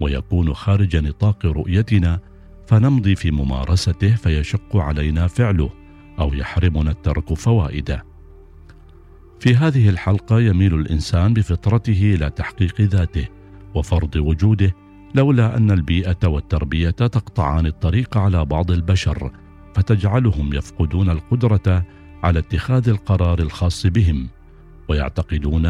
ويكون خارج نطاق رؤيتنا فنمضي في ممارسته فيشق علينا فعله أو يحرمنا الترك فوائده. في هذه الحلقة يميل الإنسان بفطرته إلى تحقيق ذاته وفرض وجوده لولا أن البيئة والتربية تقطعان الطريق على بعض البشر فتجعلهم يفقدون القدرة على اتخاذ القرار الخاص بهم ويعتقدون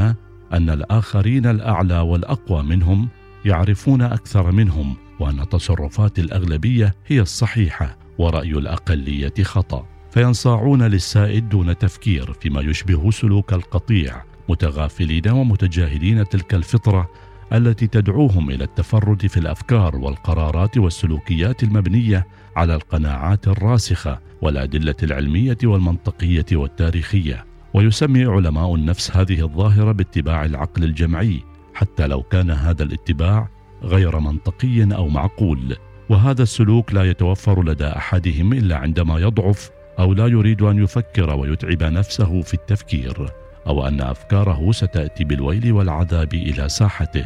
أن الآخرين الأعلى والأقوى منهم يعرفون أكثر منهم وأن تصرفات الأغلبية هي الصحيحة ورأي الأقلية خطأ. فينصاعون للسائد دون تفكير فيما يشبه سلوك القطيع متغافلين ومتجاهلين تلك الفطرة التي تدعوهم إلى التفرد في الأفكار والقرارات والسلوكيات المبنية على القناعات الراسخة والأدلة العلمية والمنطقية والتاريخية. ويسمي علماء النفس هذه الظاهرة باتباع العقل الجمعي حتى لو كان هذا الاتباع غير منطقي أو معقول. وهذا السلوك لا يتوفر لدى أحدهم إلا عندما يضعف أو لا يريد أن يفكر ويتعب نفسه في التفكير أو أن أفكاره ستأتي بالويل والعذاب إلى ساحته.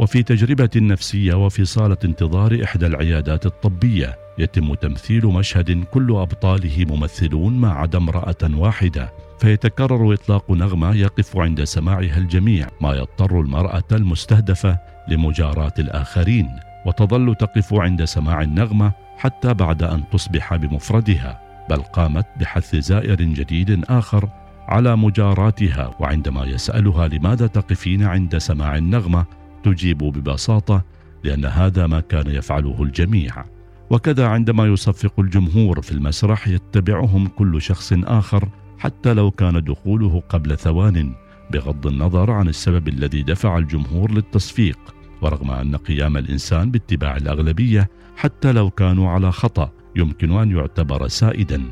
وفي تجربة نفسية وفي صالة انتظار إحدى العيادات الطبية يتم تمثيل مشهد كل أبطاله ممثلون ما عدا امرأة واحدة. فيتكرر إطلاق نغمة يقف عند سماعها الجميع. ما يضطر المرأة المستهدفة لمجاراة الآخرين. وتظل تقف عند سماع النغمة حتى بعد أن تصبح بمفردها. بل قامت بحث زائر جديد آخر على مجاراتها. وعندما يسألها لماذا تقفين عند سماع النغمة تجيب ببساطة لأن هذا ما كان يفعله الجميع. وكذا عندما يصفق الجمهور في المسرح يتبعهم كل شخص آخر حتى لو كان دخوله قبل ثوان بغض النظر عن السبب الذي دفع الجمهور للتصفيق ورغم أن قيام الإنسان باتباع الأغلبية حتى لو كانوا على خطأ يمكن أن يعتبر سائدا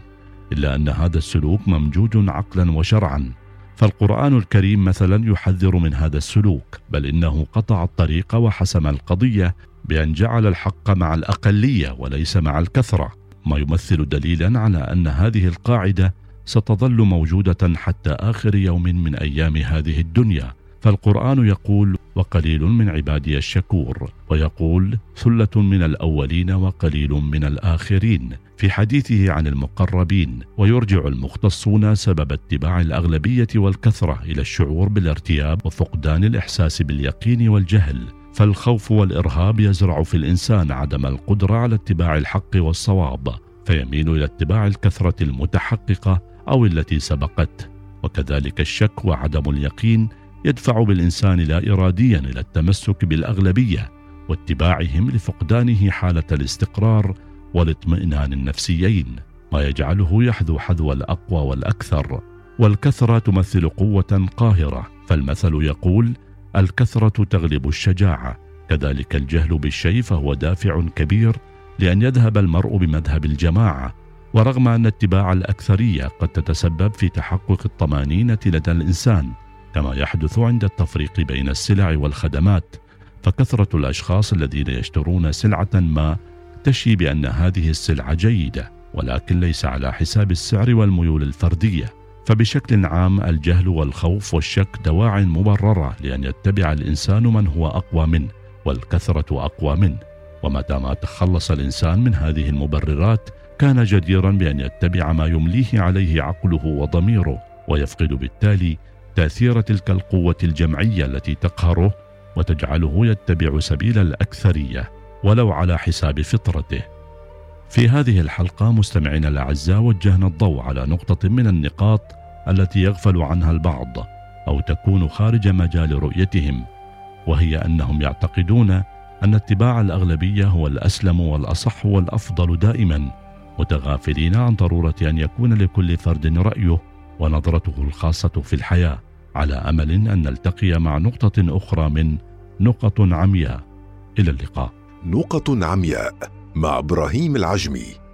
إلا أن هذا السلوك ممجوج عقلا وشرعا. فالقرآن الكريم مثلا يحذر من هذا السلوك بل إنه قطع الطريق وحسم القضية بأن جعل الحق مع الأقلية وليس مع الكثرة ما يمثل دليلا على أن هذه القاعدة ستظل موجودة حتى آخر يوم من أيام هذه الدنيا. فالقرآن يقول وقليل من عبادي الشكور ويقول ثلة من الأولين وقليل من الآخرين في حديثه عن المقربين. ويرجع المختصون سبب اتباع الأغلبية والكثرة إلى الشعور بالارتياب وفقدان الإحساس باليقين والجهل. فالخوف والإرهاب يزرع في الإنسان عدم القدرة على اتباع الحق والصواب فيميل إلى اتباع الكثرة المتحققة أو التي سبقت. وكذلك الشك وعدم اليقين يدفع بالإنسان لا اراديا إلى التمسك بالأغلبية واتباعهم لفقدانه حالة الاستقرار والاطمئنان النفسيين. ما يجعله يحذو حذو الأقوى والأكثر والكثرة تمثل قوة قاهرة. فالمثل يقول الكثرة تغلب الشجاعة. كذلك الجهل بالشيء فهو دافع كبير لأن يذهب المرء بمذهب الجماعة. ورغم أن اتباع الأكثرية قد تتسبب في تحقق الطمانينة لدى الإنسان كما يحدث عند التفريق بين السلع والخدمات فكثرة الأشخاص الذين يشترون سلعة ما تشي بأن هذه السلعة جيدة ولكن ليس على حساب السعر والميول الفردية. فبشكل عام الجهل والخوف والشك دواع مبررة لأن يتبع الإنسان من هو أقوى منه والكثرة أقوى منه. ومتى ما تخلص الإنسان من هذه المبررات كان جديرا بأن يتبع ما يمليه عليه عقله وضميره ويفقد بالتالي تأثير تلك القوة الجمعية التي تقهره وتجعله يتبع سبيل الأكثرية ولو على حساب فطرته. في هذه الحلقة مستمعينا الأعزاء وجهنا الضوء على نقطة من النقاط التي يغفل عنها البعض أو تكون خارج مجال رؤيتهم وهي أنهم يعتقدون أن اتباع الاغلبيه هو الأسلم والأصح والأفضل دائما متغافلين عن ضرورة أن يكون لكل فرد رأيه ونظرته الخاصة في الحياة على أمل أن نلتقي مع نقطة أخرى من نقط عمياء. إلى اللقاء. نقط عمياء. مع إبراهيم العجمي.